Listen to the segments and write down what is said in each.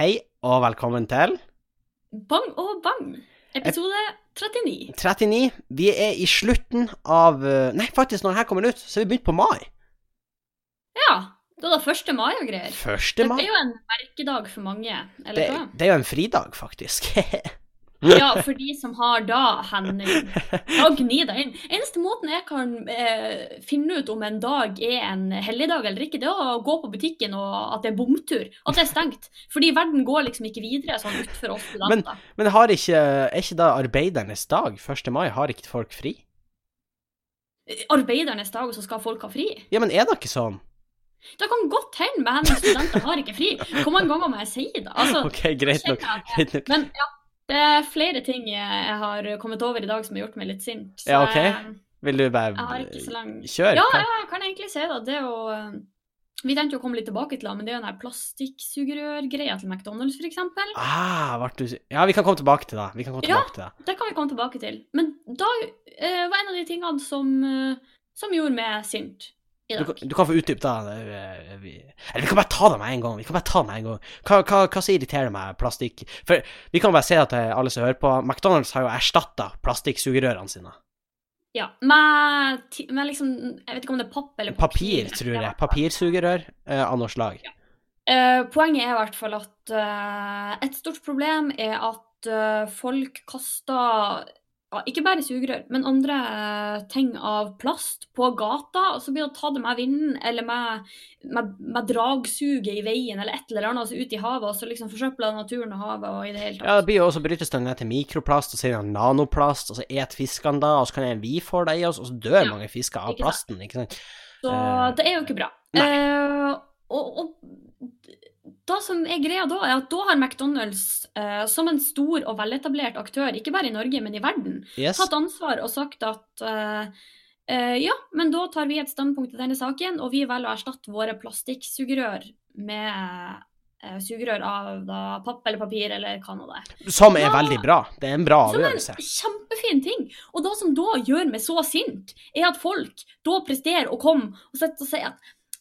Hei og velkommen til Bang og bang. Episode 39. 39. Vi er i slutten av eh, Nei, faktisk, når denne kommer ut, så er vi begynt på mai. Ja. Det er det 1. mai og greier. 1. Det mai. er jo en merkedag for mange, Det, eller hva? det er jo en fridag, faktisk. Ja, for de som har da henne Da gni deg inn. Eneste måten jeg kan eh, finne ut om en dag er en helligdag eller ikke, det er å gå på butikken og at det er bomtur. At det er stengt. Fordi verden går liksom ikke videre sånn utfor oss studenter. Men har ikke, er ikke da arbeidernes dag 1. mai? Har ikke folk fri? Arbeidernes dag, og så skal folk ha fri. Ja, men er det ikke sånn? Det kan godt hende, men studenter har ikke fri. Hvor mange ganger må jeg si det? Altså, OK, greit nok. Greit nok. Men ja, det er flere ting jeg har kommet over i dag som har gjort meg litt sint. Så Ja, ok. Vil du bare kjøre? Ja, jeg kan egentlig si det. Det er jo eh, Vi tenkte å komme litt tilbake til det, men det er jo den plastikksugerørgreia til McDonald's, eksempel. Ah, du Ja, vi kan komme tilbake til det. Vi kan komme Ja. tilbake til det. Det kan vi komme tilbake til. Men da eh, var en av de tingene som, eh, som gjorde meg sint Du, kan- du kan få utdype det. eh, vi- Eller vi kan bare ta det med en gang. Vi kan bare ta det med en gang. Hva, hva, hva som irriterer meg plastikk? For vi kan bare si at til alle som hører på, McDonald's har jo erstatta plastikksugerørene sine. Ja, med, med liksom Jeg vet ikke om det er papp eller Papir, tror jeg. Papirsugerør eh, av noe slag. Eh, poenget er i hvert fall at eh, et stort problem er at eh, folk kaster ja, ikke bare sugerør, men andre eh, ting av plast på gata, og så blir det tatt med vinden eller med, med, med dragsuget i veien eller et eller annet, altså ut i havet, og så liksom forsøpler naturen og havet og i det hele tatt. Ja, det blir jo også brytes den ned til mikroplast, og så er det nanoplast, og så et fiskene da, og så kan en vi få det i oss, og så dør Ja, mange fisker av plasten, ikke sant? Så Eh, det er jo ikke bra. nei. Uh, og, og det som er greia da, er at da har McDonald's eh, som en stor og veletablert aktør, ikke bare i Norge, men i verden, Yes. tatt ansvar og sagt at eh, eh, ja, men da tar vi et standpunkt i denne saken, og vi velger å erstatte våre plastikksugerør med eh, sugerør av da, papp eller papir eller hva nå det er. Som er da, veldig bra. Det er en bra avgjørelse. Som en kjempefin ting. Og det som da gjør meg så sint, er at folk da presterer å komme og sitte og si at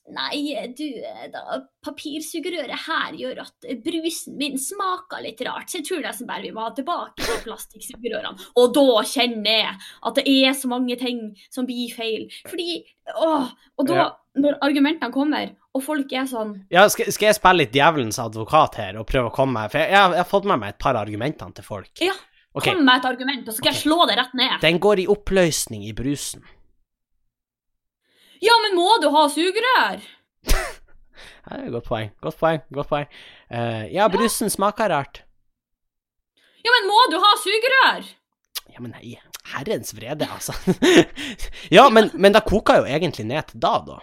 Nei, du, da, papirsugerøret her gjør at brusen min smaker litt rart, så jeg tror nesten bare vi må ha tilbake til plastikksugerørene. Og da kjenner jeg at det er så mange ting som blir feil. Fordi åh, Og da, Ja. når argumentene kommer, og folk er sånn Ja, skal, skal jeg spille litt djevelens advokat her og prøve å komme meg For jeg, jeg, har fått med meg et par argumentene til folk. Ja, Okay. Kom med et argument, og så skal jeg slå det rett ned. Den går i oppløsning i brusen. Ja, men må du ha sugerør? Ja, det er et godt poeng. Godt poeng. godt poeng. Uh, ja, brusen smaker rart. Ja, men må du ha sugerør? Ja, men nei, herrens vrede, altså. ja, men, men det koker jo egentlig ned til da, da.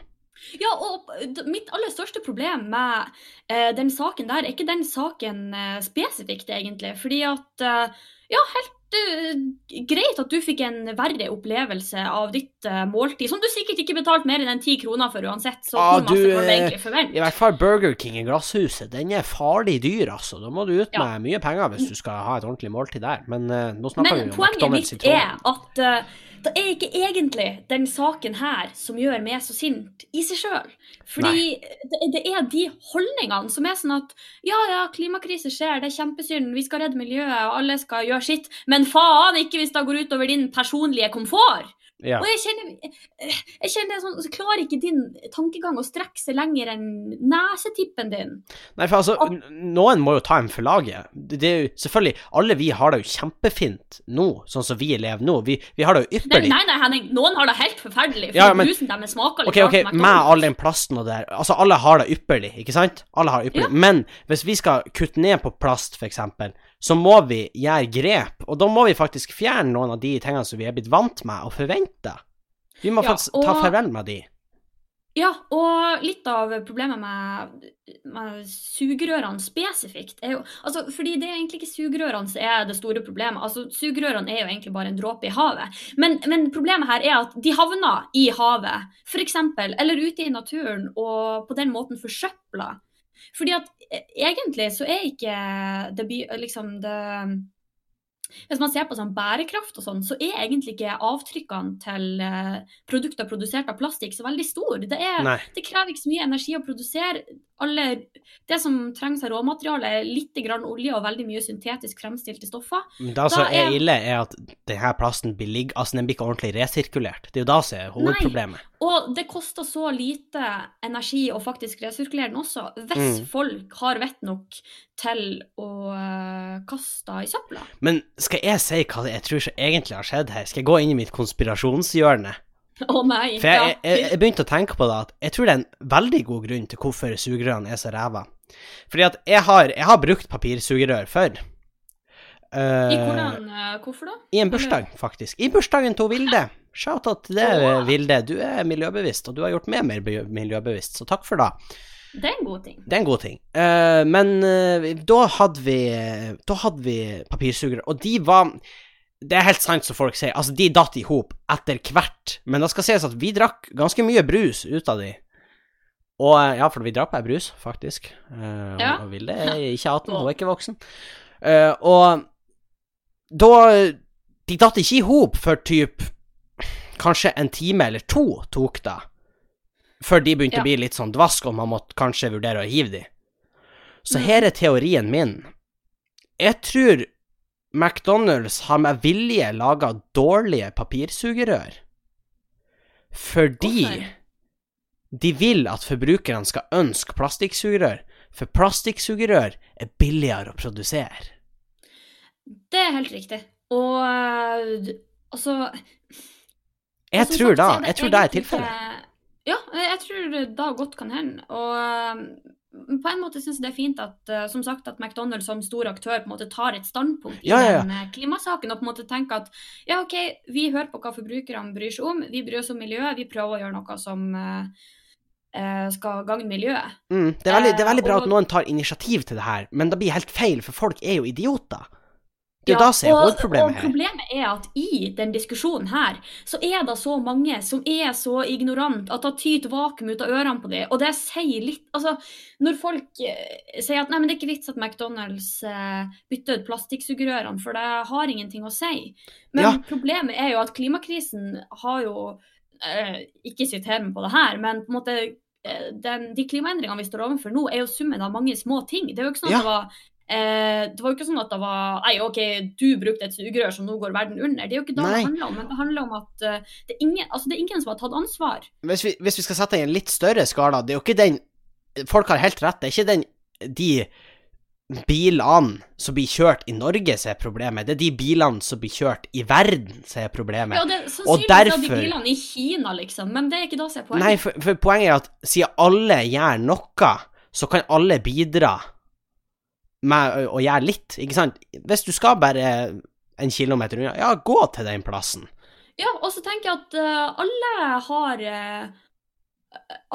Ja, og mitt aller største problem med eh, den saken der, er ikke den saken eh, spesifikt, egentlig. Fordi at eh, Ja, helt greit at du fikk en verre opplevelse av ditt uh, måltid, som du sikkert ikke betalte mer enn ti kroner for uansett, så Ah, du? I hvert fall Burger King i Glasshuset, den er farlig dyr, altså. Da må du ut Ja. med mye penger hvis du skal ha et ordentlig måltid der. Men uh, nå snakker Men vi om McDonald's i tråden. Men poenget mitt er at eh, det er ikke egentlig den saken her som gjør meg så sint i seg sjøl. Fordi det, det er de holdningene som er sånn at ja, ja, klimakrise skjer, det er kjempesynd, vi skal redde miljøet, og alle skal gjøre sitt, men faen ikke hvis det går utover din personlige komfort. Ja. Og jeg kjenner, jeg kjenner sånn, så klarer ikke din tankegang å strekke seg lenger enn nesetippen din. Nei, for altså, n- noen må jo ta en for laget. Det, er jo selvfølgelig Alle vi har det jo kjempefint nå, sånn som vi lever nå. Vi, vi har det jo ypperlig. nei, nei, Henning, noen har det helt forferdelig, for Ja, men- brusen deres smaker litt Ok, ok, med all den plasten og det der Altså, alle har det ypperlig, ikke sant? Alle har det ypperlig. Men hvis vi skal kutte ned på plast, for eksempel, så må vi gjøre grep. Og da må vi faktisk fjerne noen av de tingene som vi er blitt vant med og forvente. Vi må Ja, faktisk ta og- farvel med de. Ja, og litt av problemet med, med sugerørene spesifikt er jo altså, Fordi det er egentlig ikke sugerørene som er det store problemet. Altså, Sugerørene er jo egentlig bare en dråpe i havet. Men, men problemet her er at de havner i havet, f.eks., eller ute i naturen, og på den måten forsøpler. Fordi at eh, egentlig så er ikke det liksom det hvis man ser på sånn bærekraft og sånn, så er egentlig ikke avtrykkene til eh, produkter produsert av plastikk så veldig store. Det, det krever ikke så mye energi å produsere. Alle, det som trengs av råmateriale, er litt grann olje og veldig mye syntetisk fremstilte stoffer. Men det som er- ille, er at denne plasten blir ligg, altså den blir ikke ordentlig resirkulert. Det er jo da som er hovedproblemet. Og det koster så lite energi å faktisk resirkulere den også, hvis Mm. folk har vett nok til å eh, kaste i søpla. Men skal jeg si hva jeg tror som egentlig har skjedd her? Skal jeg gå inn i mitt konspirasjonshjørne? Å nei. For jeg, jeg, jeg begynte å tenke på det at jeg tror det er en veldig god grunn til hvorfor sugerørene er så ræva. Fordi at jeg har, jeg har brukt papirsugerør før. Uh, I hvordan, eh, hvorfor da? I en bursdag, faktisk. I bursdagen til Vilde. Shout-out til det, Åh. Vilde. Du er miljøbevisst, og du har gjort meg mer miljøbevisst, så takk for det. Det er en god ting. Det er en god ting. Uh, men uh, da hadde vi Da hadde vi papirsugere, og de var Det er helt sant som folk sier, altså de datt i hop etter hvert, men det skal sies at vi drakk ganske mye brus ut av de. Og eh, ja, for vi drakk bare brus, faktisk. Uh, Ja. Og Vilde er ikke 18, hun er ikke voksen. Uh, og da De datt ikke i hop for typ Kanskje en time eller to tok det, før de begynte Ja. å bli litt sånn dvask, og man måtte kanskje vurdere å hive de. Så her er teorien min. Jeg tror McDonald's har med vilje laga dårlige papirsugerør. Fordi de vil at forbrukerne skal ønske plastikksugerør, for plastikksugerør er billigere å produsere. Det er helt riktig. Og altså Jeg tror sagt, da, jeg tror det er tilfellet. Ja, jeg tror da godt kan hende. Og eh, på en måte syns jeg det er fint at eh, som sagt, at McDonald's som stor aktør på en måte tar et standpunkt i Ja, ja, ja. den eh, klimasaken, og på en måte tenker at ja, OK, vi hører på hva forbrukerne bryr seg om, vi bryr oss om miljøet, vi prøver å gjøre noe som eh, skal gagne miljøet. Mm, det, er veldig, det er veldig bra Eh, og- at noen tar initiativ til det her, men det blir helt feil, for folk er jo idioter. Det Ja, da som er og, hovedproblemet og her. problemet er at i den diskusjonen her, så er det så mange som er så ignorant at det tyter vakuum ut av ørene på dem. Og det sier litt Altså, når folk eh, sier at nei, men det er ikke vits at McDonald's eh, bytter ut plastikksugerørene, for det har ingenting å si. Men Ja. problemet er jo at klimakrisen har jo eh, Ikke siter meg på det her, men på en måte den, de klimaendringene vi står overfor nå, er jo summen av mange små ting. Det er jo ikke sånn Ja. at det var Eh, det var jo ikke sånn at det var Nei, OK, du brukte et sugerør, som nå går verden under. Det er jo ikke det det handler om. Men det handler om at uh, det, er ingen, altså, det er ingen som har tatt ansvar. Hvis vi, hvis vi skal sette det i en litt større skala, det er jo ikke den Folk har helt rett, det er ikke den de bilene som blir kjørt i Norge som er problemet, det er de bilene som blir kjørt i verden som er problemet. Ja, det er sannsynligvis derfor- de bilene i Kina, liksom, men det er ikke det som er poenget. Nei, for, for poenget er at siden alle gjør noe, så kan alle bidra med å, å gjøre litt, ikke sant? Hvis du skal bare en kilometer unna, ja, gå til den plassen. Ja, og så tenker jeg at uh, alle har uh,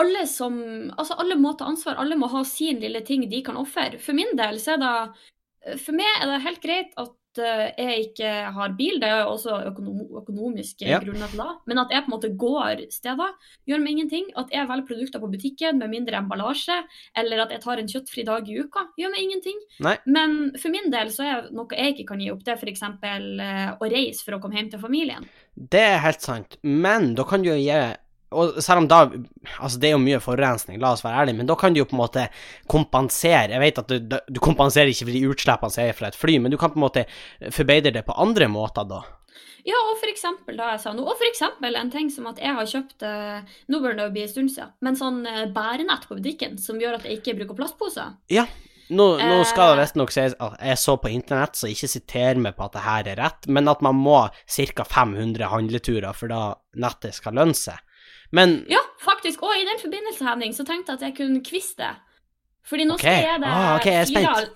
Alle som Altså, alle må ta ansvar. Alle må ha sin lille ting de kan ofre. For min del så er det For meg er det helt greit at eh, jeg ikke har bil, det er jo også økonom økonomiske Ja. grunner til det. Men at jeg på en måte går steder, gjør meg ingenting. At jeg velger produkter på butikken med mindre emballasje, eller at jeg tar en kjøttfri dag i uka, gjør meg ingenting. Nei. Men for min del så er noe jeg ikke kan gi opp, det er f.eks. Uh, å reise for å komme hjem til familien. Det er helt sant, men da kan du jo gi og selv om da Altså, det er jo mye forurensning, la oss være ærlige, men da kan du jo på en måte kompensere. Jeg vet at du, du kompenserer ikke for de utslippene som er fra et fly, men du kan på en måte forbedre det på andre måter, da. Ja, og for eksempel, da jeg sa noe, og for eksempel en ting som at jeg har kjøpt eh, Nå bør det jo bli en stund siden, men sånn eh, bærenett på butikken som gjør at jeg ikke bruker plastposer. Ja. Nå, nå skal det Eh. visstnok sies at jeg så på internett, så ikke siter meg på at det her er rett, men at man må ca. 500 handleturer for da nettet skal lønne seg. Men Ja, faktisk. Og i den forbindelse, Henning, så tenkte jeg at jeg kunne quize det. Fordi nå okay. skal deg Ah, okay, er fire,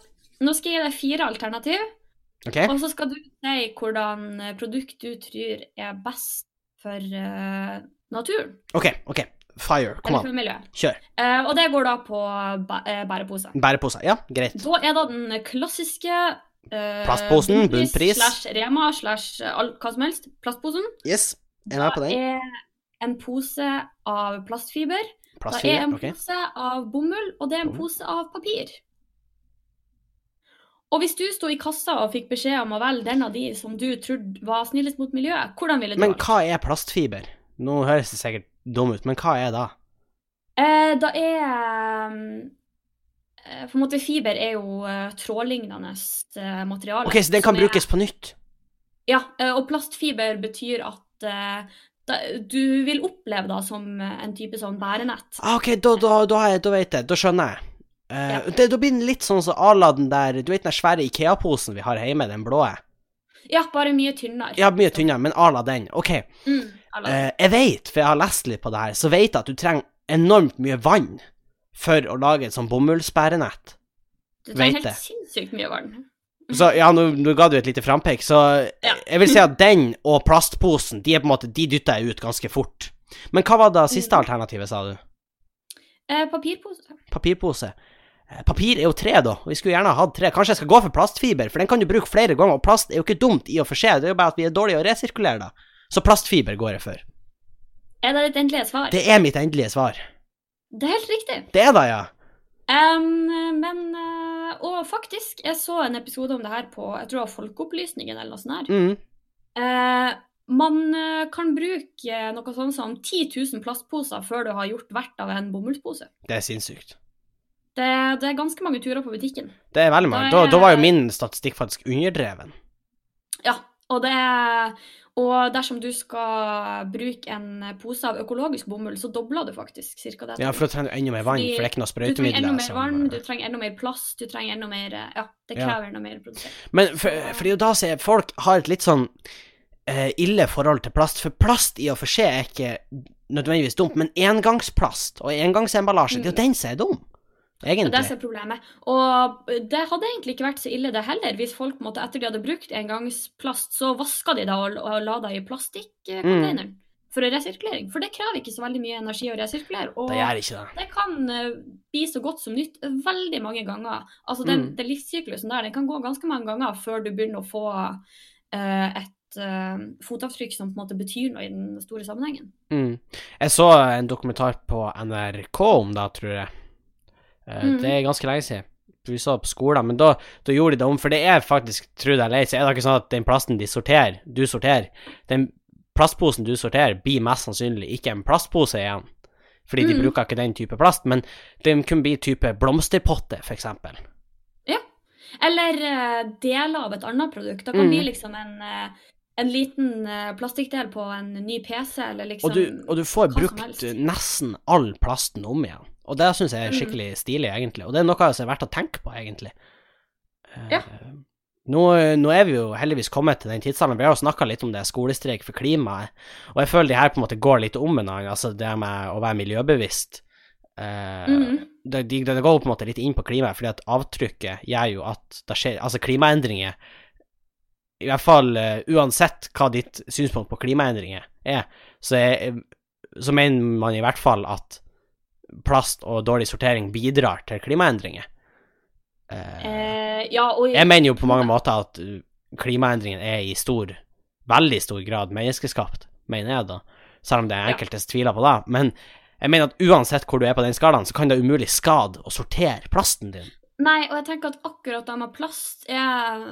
nå skal jeg gi deg fire alternativ, Okay. og så skal du si hvordan eh, produkt du tror er best for uh, naturen. OK, ok. Fire. Kom an. Kjør. Uh, og det går da på bærepose. Bærepose, bæreposer. Bæreposer. Ja, greit. Da er da den klassiske uh, Plastposen, bunnpris. Slash Rema slash hva som helst. Plastposen. Yes. Er jeg med på Da den? er en pose av plastfiber. Da er en okay. pose av bomull, og det er en Bomull. pose av papir. Og hvis du sto i kassa og fikk beskjed om å velge den av de som du trodde var snillest mot miljøet, hvordan ville du Men hva er plastfiber? Nå høres det sikkert dum ut, men hva er da? Eh, da er eh, På en måte fiber er jo eh, trådlignende eh, materiale. Ok, så den kan brukes er- på nytt? Ja, eh, og plastfiber betyr at eh, da, du vil oppleve det som eh, en type sånn bærenett. Ah, ok, da, da, da, da vet jeg, da skjønner jeg. Uh, Ja. det, da blir den litt sånn som à la den der Du vet den svære Ikea-posen vi har hjemme, den blå? Ja, bare mye tynnere. Ja, mye tynnere, men à den. Ok. Mm, Eh, jeg vet, for jeg har lest litt på det her, så vet jeg at du trenger enormt mye vann for å lage et sånn bomullsbærenett. du trenger helt sinnssykt mye vann. Så ja, nå, ga du et lite frampek, så Ja. jeg vil si at den og plastposen, de er på en måte, de dytter jeg ut ganske fort. Men hva var det siste alternativet, sa du? Eh, papirpose. Papirpose. Eh, Papir er jo tre, da, vi skulle gjerne ha hatt tre. Kanskje jeg skal gå for plastfiber, for den kan du bruke flere ganger, og plast er jo ikke dumt i og for seg, det er jo bare at vi er dårlige å resirkulere, da. Så plastfiber går jeg for. Er det ditt endelige svar? Det er mitt endelige svar. Det er helt riktig. Det er det, ja. Em, men eh, Og faktisk, jeg så en episode om det her på jeg tror det var Folkeopplysningen eller noe sånt. her. Mm. Uh, man eh, kan bruke noe sånn som 10 000 plastposer før du har gjort hvert av en bomullspose. Det er sinnssykt. Det, det er ganske mange turer på butikken. Det er veldig mange. Da Da, er- da var jo min statistikk faktisk underdreven. Ja, og det er Og dersom du skal bruke en pose av økologisk bomull, så dobler du faktisk ca. det. Ja, for da trenger du enda mer vann, for det er ikke noe du trenger enda sprøytemidler. mer som- vann, du trenger enda mer plast, du trenger enda mer eh, Ja, det Ja. krever enda mer produsert. Men for, for det er jo da ser folk har et litt sånn eh, ille forhold til plast, for plast i og for seg er ikke nødvendigvis dumt, men engangsplast og engangsemballasje, det er jo den som er dum, Det er det problemet. Og det hadde egentlig ikke vært så ille, det heller, hvis folk måtte, etter de hadde brukt engangsplast, så vaska de det og, og la det i plastikkcontaineren Mm. for resirkulering. For det krever ikke så veldig mye energi å resirkulere. Og Det gjør ikke det. det kan eh, bli så godt som nytt veldig mange ganger. Altså den, Mm. den livssyklusen der, den kan gå ganske mange ganger før du begynner å få uh, et eh, fotavtrykk som på en måte betyr noe i den store sammenhengen. Mm. Jeg så en dokumentar på NRK om det, tror jeg. Eh, Mm. Det er ganske lenge siden. Vi så på skolen, men da, da gjorde de det om, for det er faktisk, tro det eller ei, så er det ikke sånn at den plasten de sorterer, du sorterer, den plastposen du sorterer, blir mest sannsynlig ikke en plastpose igjen. Fordi de Mm. bruker ikke den type plast, men den kunne bli type blomsterpotte, for eksempel. Ja. Eller uh, deler av et annet produkt. Da kan Mm. bli liksom en, uh, en liten eh, plastikkdel på en ny PC, eller liksom Og du, og du får brukt nesten all plasten om igjen. Og det syns jeg er Mm. skikkelig stilig, egentlig. Og det er noe som er verdt å tenke på, egentlig. Eh, Ja. Nå, nå er vi jo heldigvis kommet til den tidsalderen. Vi har jo snakka litt om det, skolestreik for klimaet. Og jeg føler de her på en måte går litt om hverandre, altså det med å være miljøbevisst. Eh, Mhm. det, de, det går på en måte litt inn på klimaet, fordi at avtrykket gjør jo at det skjer Altså, klimaendringer I hvert fall uh, uansett hva ditt synspunkt på klimaendringer er, så, er, så mener man i hvert fall at plast og dårlig sortering bidrar til klimaendringer. Eh, Ja, og jeg mener jo på mange måter at klimaendringene klimaendringen er i stor, veldig stor grad menneskeskapt, mener jeg da, selv om det er enkelte som tviler på det. Men jeg mener at uansett hvor du er på den skalaen, så kan det umulig skade å sortere plasten din. Nei, og jeg tenker at akkurat det med plast er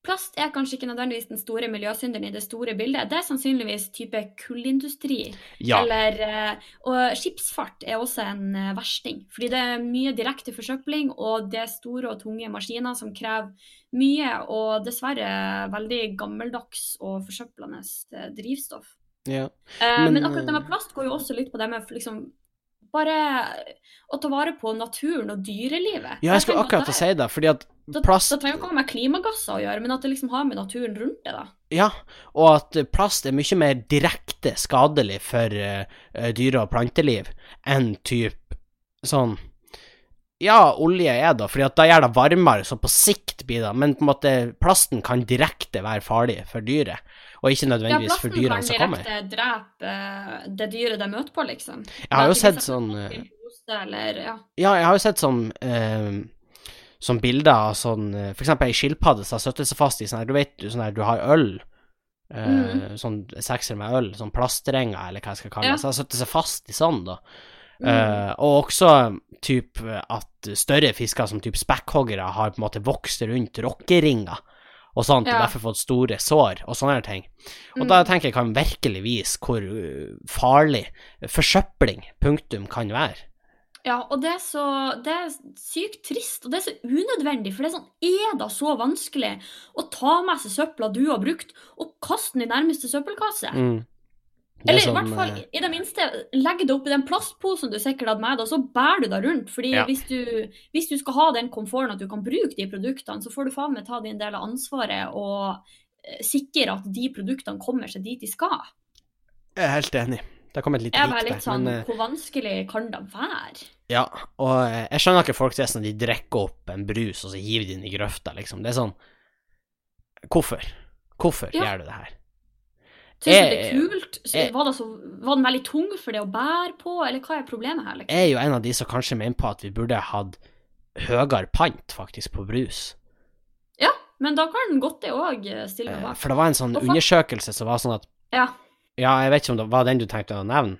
Plast er kanskje ikke nødvendigvis den store miljøsynderen i det store bildet. Det er sannsynligvis type kullindustri. Ja. Eller, eh, og skipsfart er også en eh, versting. Fordi det er mye direkte forsøpling, og det er store og tunge maskiner som krever mye, og dessverre veldig gammeldags og forsøplende eh, drivstoff. ja. Men, men, akkurat det med plast går jo også litt på det med liksom bare å ta vare på naturen og dyrelivet. Ja, jeg skulle akkurat til det- si det, fordi at plast da trenger ikke å ha med klimagasser å gjøre, men at det liksom har med naturen rundt det, da. Ja, og at plast er mye mer direkte skadelig for eh, dyre- og planteliv enn typ sånn Ja, olje er da, fordi at da gjør det varmere, så på sikt blir det Men på en måte, plasten kan direkte være farlig for dyret, og ikke Ja, nødvendigvis for som dyrene Ja, som kommer. direkte drepe eh, det dyret de møter på, liksom. Jeg har jo sett sånn eh, Eller, ja. Ja, jeg har jo sett sånn eh, Sånn bilder av sånn eh, For eksempel ei skilpadde som har støttet seg fast i sånn her Du vet sånn her, du har øl. Mm. Uh, Sånn sekser med øl, sånn plastrenger, eller hva jeg skal kalle Ja. det. Så har støttet seg fast i sånn, da. Mm. Uh, og også typ at større fisker som typ spekkhoggere har på en måte vokst rundt rockeringer og sånt, og Ja. derfor fått store sår og sånne ting. Og Mm. da tenker jeg kan virkelig vise hvor uh, farlig forsøpling, punktum, kan være. Ja, og det er så Det er sykt trist, og det er så unødvendig, for det er sånn Er det så vanskelig å ta med seg søpla du har brukt, og kaste den i nærmeste søppelkasse? Mm. Det som, Eller i hvert fall, eh, i det minste, legg det oppi den plastposen du sikkert hadde med deg, og så bærer du deg rundt. Fordi Ja. hvis, du, hvis du skal ha den komforten at du kan bruke de produktene, så får du faen meg ta din del av ansvaret og eh, sikre at de produktene kommer seg dit de skal. Jeg er helt enig. Det kom et lite Jeg var litt sånn, Men, eh, hvor vanskelig kan det være? ja, og jeg skjønner ikke folk som er sånn de drikker opp en brus, og så hiver de den i grøfta, liksom. Det er sånn Hvorfor? Hvorfor Ja. gjør du det her? Syns du det er kult? Jeg- var, det så, var den veldig tung for det å bære på, eller hva er problemet her? Liksom? Jeg er jo en av de som kanskje mener på at vi burde hatt høyere pant, faktisk, på brus. Ja, men da kan godt det òg stille meg Eh, bak. For det var en sånn Og undersøkelse som var sånn at Ja. Ja, jeg vet ikke om det var den du tenkte å nevne.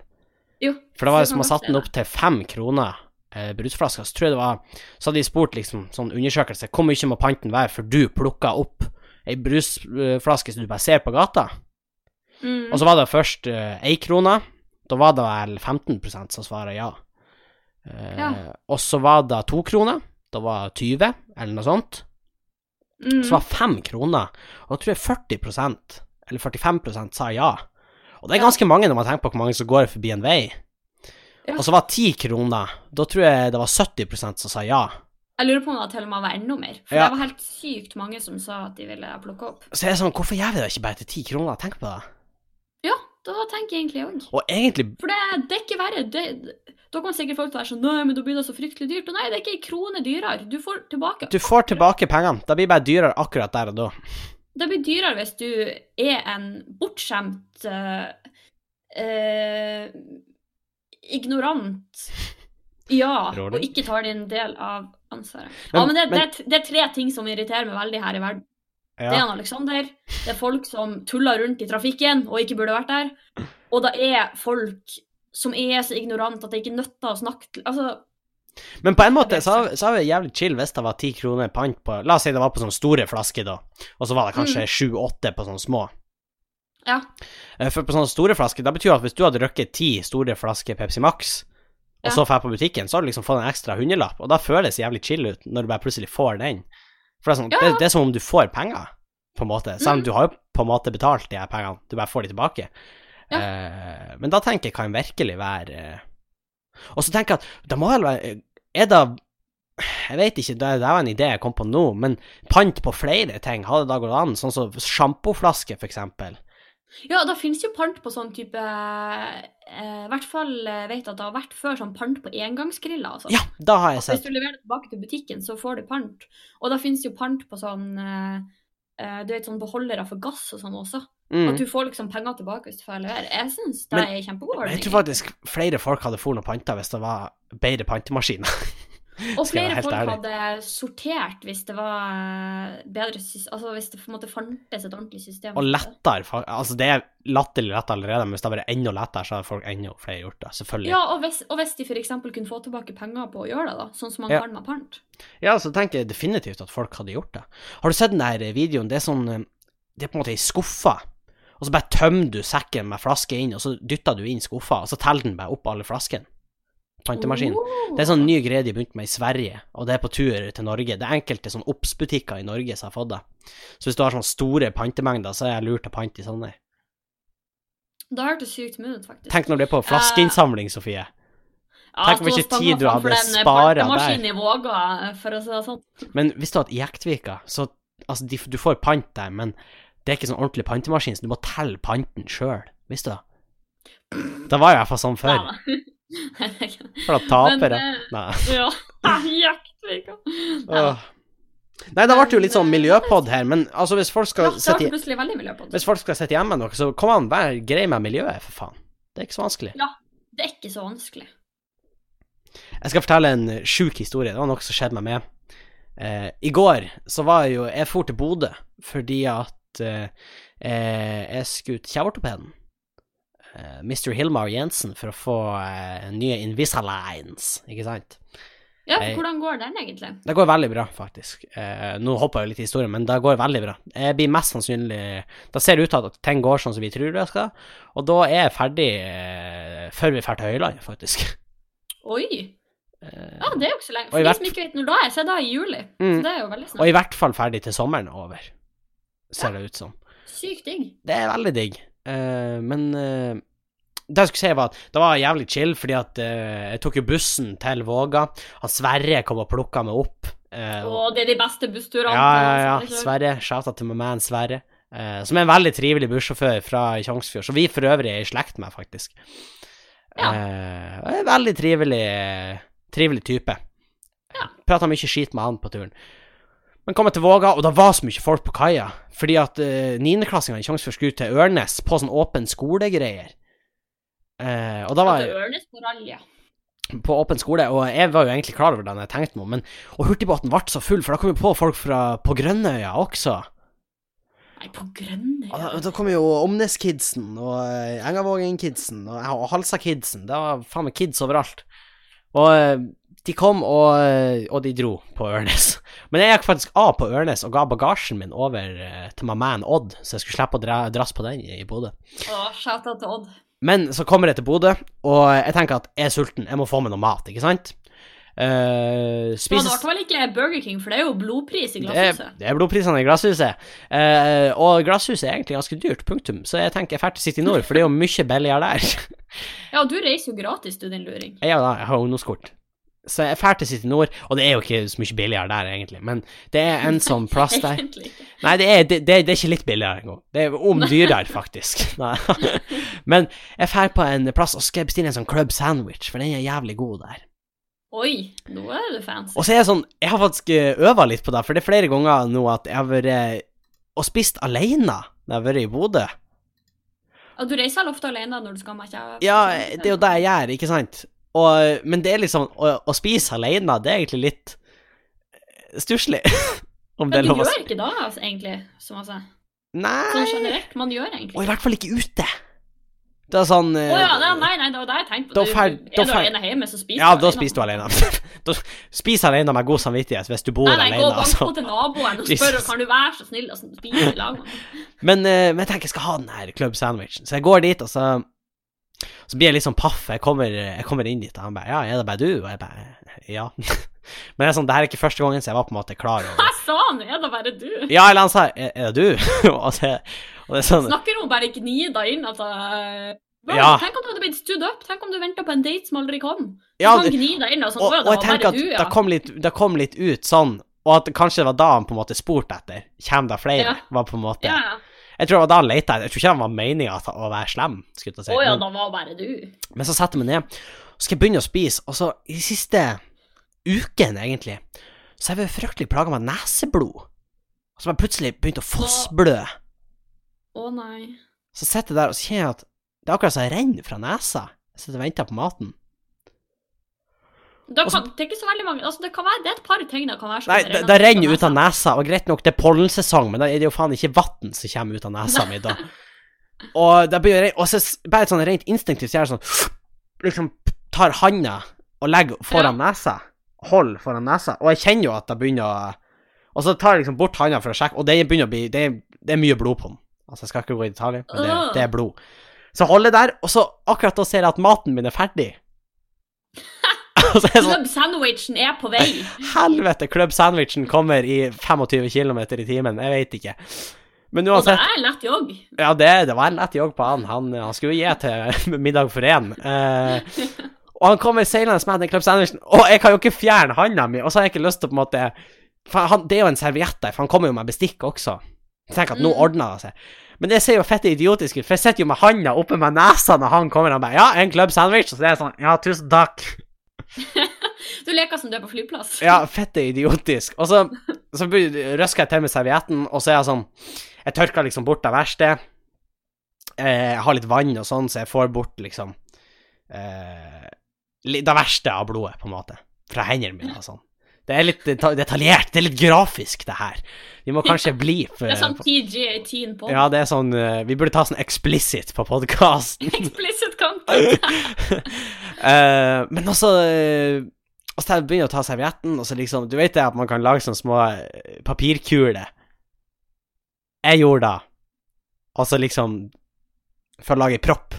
Jo. For det var kan man satte den opp til fem kroner, eh, brusflasker. Så tror jeg det var Så hadde de spurt liksom sånn undersøkelse hvor mye må panten være for du plukker opp ei brusflaske som du bare ser på gata. Mm. Og så var det først én uh, krone. Da var det vel 15% som svarer ja. Uh, Ja. Og så var det to kroner. Da var 20, eller noe sånt. mm. Så var fem kroner. Og da tror jeg 40% eller 45% sa ja. Og det er Ja. ganske mange når man tenker på hvor mange som går forbi en vei. Ja. Og så var det ti kroner. Da tror jeg det var 70% som sa ja. Jeg lurer på om det til og med var enda mer. For Ja. det var helt sykt mange som sa at de ville plukke opp. Så jeg er sånn, hvorfor gjør vi det ikke bare til ti kroner? Tenk på det. Da tenker jeg egentlig òg. Og egentlig For det, det er ikke verre. Det, da kan sikkert folk være sånn Nei, men da blir det så fryktelig dyrt. Og nei, det er ikke ei krone dyrere. Du får tilbake. Du får tilbake pengene. Det blir bare dyrere akkurat der og da. Det blir dyrere hvis du er en bortskjemt uh, uh, ignorant ja, og ikke tar din del av ansvaret. Men- ja, men det, men- det, det er tre ting som irriterer meg veldig her i verden. Det er en Alexander, det er folk som tuller rundt i trafikken og ikke burde vært der, og det er folk som er så ignorante at det ikke nytter å snakke til Altså, Men på en måte så, så har vi jævlig chill hvis det var ti kroner pant på La oss si det var på sånne store flasker, da. Og så var det kanskje sju-åtte på sånne små. ja. Eh, For på sånne store flasker, da betyr at hvis du hadde røkket ti store flasker Pepsi Max, og Ja. så drar på butikken, så har du liksom fått en ekstra hundrelapp, og da føles det jævlig chill ut når du bare plutselig får den. For det er, sånn, Ja. det, det er som om du får penger, på en måte. Selv om Mm. du har jo på en måte betalt de her pengene, du bare får de tilbake. Ja. Eh, men da tenker jeg kan virkelig være eh, Og så tenker jeg at det må vel være Er det Jeg vet ikke, det, det var en idé jeg kom på nå, men pant på flere ting, hadde det da gått an? Sånn som sjampoflaske, for eksempel. Ja, da finnes jo pant på sånn type eh, I hvert fall eh, vet jeg at det har vært før sånn pant på engangsgriller. Altså. Ja, da har jeg sett Hvis du leverer det tilbake til butikken, så får du pant. Og da finnes jo pant på sånn eh, eh, du vet, sånn beholdere for gass og sånn også. Mm. At du får liksom penger tilbake hvis du får levere. Jeg syns det Men- er kjempegod ordning. Jeg tror faktisk flere folk hadde fôret noe panta hvis det var bedre pantemaskiner. Og flere folk ærlig. hadde sortert hvis det var eh, bedre Altså hvis det på en måte fantes et ordentlig system. Og lettere. Altså, det er latterlig lett allerede, men hvis det hadde vært enda lettere, så hadde folk enda flere gjort det. Selvfølgelig. Ja, og hvis, og hvis de f.eks. kunne få tilbake penger på å gjøre det, da, sånn som man Ja. kan med pant. Ja, så tenker jeg definitivt at folk hadde gjort det. Har du sett den der videoen? Det er sånn eh, Det er på en måte ei skuffe, og så bare tømmer du sekken med flaske inn, og så dytter du inn skuffa, og så teller den bare opp alle flaskene. Pantemaskin. Oh. Det er sånn ny greie de begynte med i Sverige, og det er på tur til Norge. Det er enkelte sånn Obs-butikker i Norge som har fått det. Så hvis du har sånne store pantemengder, så er jeg lurt å pante i sånne. Det hørtes sykt mye ut, faktisk. Tenk når du er på flaskeinnsamling, Sofie. Ja, tenk hvor mye tid du hadde eh, sparet der. i Våga, for å si det sånn. Men visste du at i Jektvika, så Altså, de, du får pant der, men det er ikke sånn ordentlig pantemaskin, så du må telle panten sjøl. Visste du det? Det var jo hvert fall sånn før. Ja. For da taper Men, eh, Nei. Ja, Jaktvika. Nei, det ble jo litt sånn miljøpod her, men altså, hvis folk skal det sitte. Hvis folk skal sitte hjemme noe, så kom an, vær grei med miljøet, for faen. Det er ikke så vanskelig. Ja, Det er ikke så vanskelig. Jeg skal fortelle en eh, sjuk historie. Det var noe som skjedde meg med. Eh, I går så var jeg jo Jeg for til Bodø fordi at eh, eh, jeg skulle til kjeveortopeden. Eh, Mr. Hilmar Jensen for å få eh, nye Invisaligns, ikke sant? Ja, for hvordan går den egentlig? Det går veldig bra, faktisk. Eh, nå hopper jeg litt i historien, men det går veldig bra. Jeg blir mest sannsynlig Da ser det ut til at ting går sånn som vi tror det skal, og da er jeg ferdig før vi drar til Høyland, faktisk. Oi! Ja, det er jo ikke så lenge. For de som ikke vet når da er, så er det da i juli. Mm. Så det er jo veldig snart. og i hvert fall ferdig til sommeren er over, ser det ut som. Sykt digg. Det er veldig digg, men eh, det jeg skulle si var at det var jævlig chill, fordi at eh, jeg tok jo bussen til Våga. Han Sverre kom og plukka meg opp. Uh, Og det er de beste bussturene. Ja, ja, ja. Sverre. Shout-out til man Sverre. Uh, som er en veldig trivelig bussjåfør fra Tjongsfjord, som vi for øvrig er i slekt med, faktisk. Ja. Uh, veldig trivelig, trivelig type. Ja. Prata mye skit med han på turen. Men kom jeg til Våga, og det var så mye folk på kaia. Fordi at uh, hadde sjanse for å skru til Ørnes på sånn åpen skole-greier. Uh, og da var er Ørnes på rally, ja. på åpen skole, og jeg var jo egentlig klar over det jeg tenkte meg om, men Og hurtigbåten ble så full, for da kom jo på folk fra, på Grønnøya også. Nei, på Grønnøya? Da, da kom jo Omnes-kidsen og eh, Engavågen-kidsen og, Halsa-kidsen. Det var faen meg kids overalt. Og eh, de kom, og, eh, og de dro på Ørnes. Men jeg gikk faktisk av på Ørnes og ga bagasjen min over eh, til my man Odd, så jeg skulle slippe å dra, drasse på den i Bodø. Men så kommer jeg til Bodø, og jeg tenker at jeg er sulten, jeg må få meg noe mat, ikke sant? Uh, spises... ble vel ikke Burger King, for det er jo blodpris i er, glasshuset. det er blodprisene i glasshuset. uh, og glasshuset er egentlig ganske dyrt, punktum. Så jeg tenker jeg drar til City Nord, for det er jo mye billigere der. Ja, du reiser jo gratis, du, din luring. ja da, jeg har ungdomskort. Så jeg drar til City Nord, og det er jo ikke så mye billigere der, egentlig. Men det er en sånn plass der Nei, det er, det, det, det er ikke litt billigere engang. Det er om dyrere, faktisk. Nei. Men jeg drar på en plass og skal bestille en sånn club sandwich, for den er jævlig god der. Oi, nå er du fancy. Og så er jeg sånn Jeg har faktisk øva litt på det, for det er flere ganger nå at jeg har vært eh, og spist alene når jeg har vært i Bodø. Og du reiser ofte alene når du skal ha matcha? Ja, det er jo det jeg gjør, ikke sant? Og, men det er liksom Å, å spise alene, det er egentlig litt stusslig. Om det Men er du lov å gjør ikke da, altså, egentlig, så masse. Sånn Nei. generelt, man gjør egentlig Og i hvert fall ikke ute. Det er sånn Å oh, ja, nei, nei, nei, det var det jeg tenkte på. Du- fer- er du alene hjemme, så spiser Ja, du da spiser du alene. da Spis alene med god samvittighet hvis du bor Nei, nei, alene. og gå Altså. til naboen og spør kan du være så snill å spise i lag med. Men, eh, men jeg tenker jeg skal ha den her club sandwichen. Så jeg går dit, og så Så blir jeg litt sånn paff. Jeg kommer, jeg kommer inn dit, og han bare Ja, er det bare du? Og jeg bare Ja. Men det er sånn, det her er ikke første gangen, så jeg var på en måte klar over Hva sa han, er det bare du? Ja, eller han sa Er, det du? og, det, og det sånn Snakker hun bare gnida inn uh, Bro, Ja. Tenk om du hadde blitt stood up, tenk om du venta på en date som aldri kom. Ja, deg inn og sånn, og, og jeg tenker at du, ja. det kom, litt, det kom litt ut sånn, og at kanskje det var da han på en måte spurte etter. Kjem det flere? Ja. Var på en måte Ja, ja. Jeg tror det var da han etter. Jeg tror ikke han var meninga å være slem, si. Oh, ja, Men- da var bare du. Men så setter jeg meg ned, og skal jeg begynne å spise, og så i de siste ukene, egentlig, så har jeg vært fryktelig plaga med neseblod. Og så har jeg plutselig begynt å fossblø. Å nei. Så sitter jeg der og kjenner at det er akkurat som jeg renner fra nesa. Jeg sitter og venter på maten. Da kan, det er ikke så veldig mange Altså, det kan være Det er et par ting det kan være Nei, det, det renner ut av nesa, og greit nok, det er pollensesong, men da er det jo faen ikke vann som kommer ut av nesa mi da. Og det blir og så bare sånn rent instinktivt så gjør jeg sånn Liksom tar handa og legger foran nesa. Hold foran nesa. Og jeg kjenner jo at det begynner å Og så tar jeg liksom bort handa for å sjekke, og det begynner å bli Det det er mye blod på den. Altså, jeg skal ikke gå i detalj, men det, det er blod. Så holder jeg der, og så akkurat da ser jeg at maten min er ferdig. og så er jeg sånn Club sandwichen er på vei. Helvete, club sandwichen kommer i 25 km i timen. Jeg vet ikke. Men Og det er en lett jogg. Ja, det, det var en lett jogg på han. Han, han skulle gi til middag for én. Eh, og han kommer seilende med den club sandwichen, og jeg kan jo ikke fjerne handa mi, og så har jeg ikke lyst til på en måte han, Det er jo en serviett der, for han kommer jo med bestikk også. Tenker at nå Mm. ordner det seg. Men det ser jo fette idiotisk ut, for jeg sitter jo med handa oppe med nesa når han kommer og bare Ja, en club sandwich. Og så er jeg sånn Ja, tusen takk. Du leker som du er på flyplass. Ja, fette idiotisk. Og så, så røsker jeg til med servietten, og så er jeg sånn Jeg tørker liksom bort det verste. Eh, Jeg har litt vann og sånn, så jeg får bort liksom eh, Det verste av blodet, på en måte. Fra hendene mine og sånn. Det er litt detaljert, det er litt grafisk, det her. Vi må kanskje bli for, Det er sånn PG-18 på. Ja, det er sånn eh, Vi burde ta sånn explicit på podkasten. Explicit content. uh, men også uh, Og så begynner jeg å ta servietten, og så liksom Du vet det at man kan lage sånne små eh, papirkuler? Jeg gjorde det. Og så liksom For å lage propp.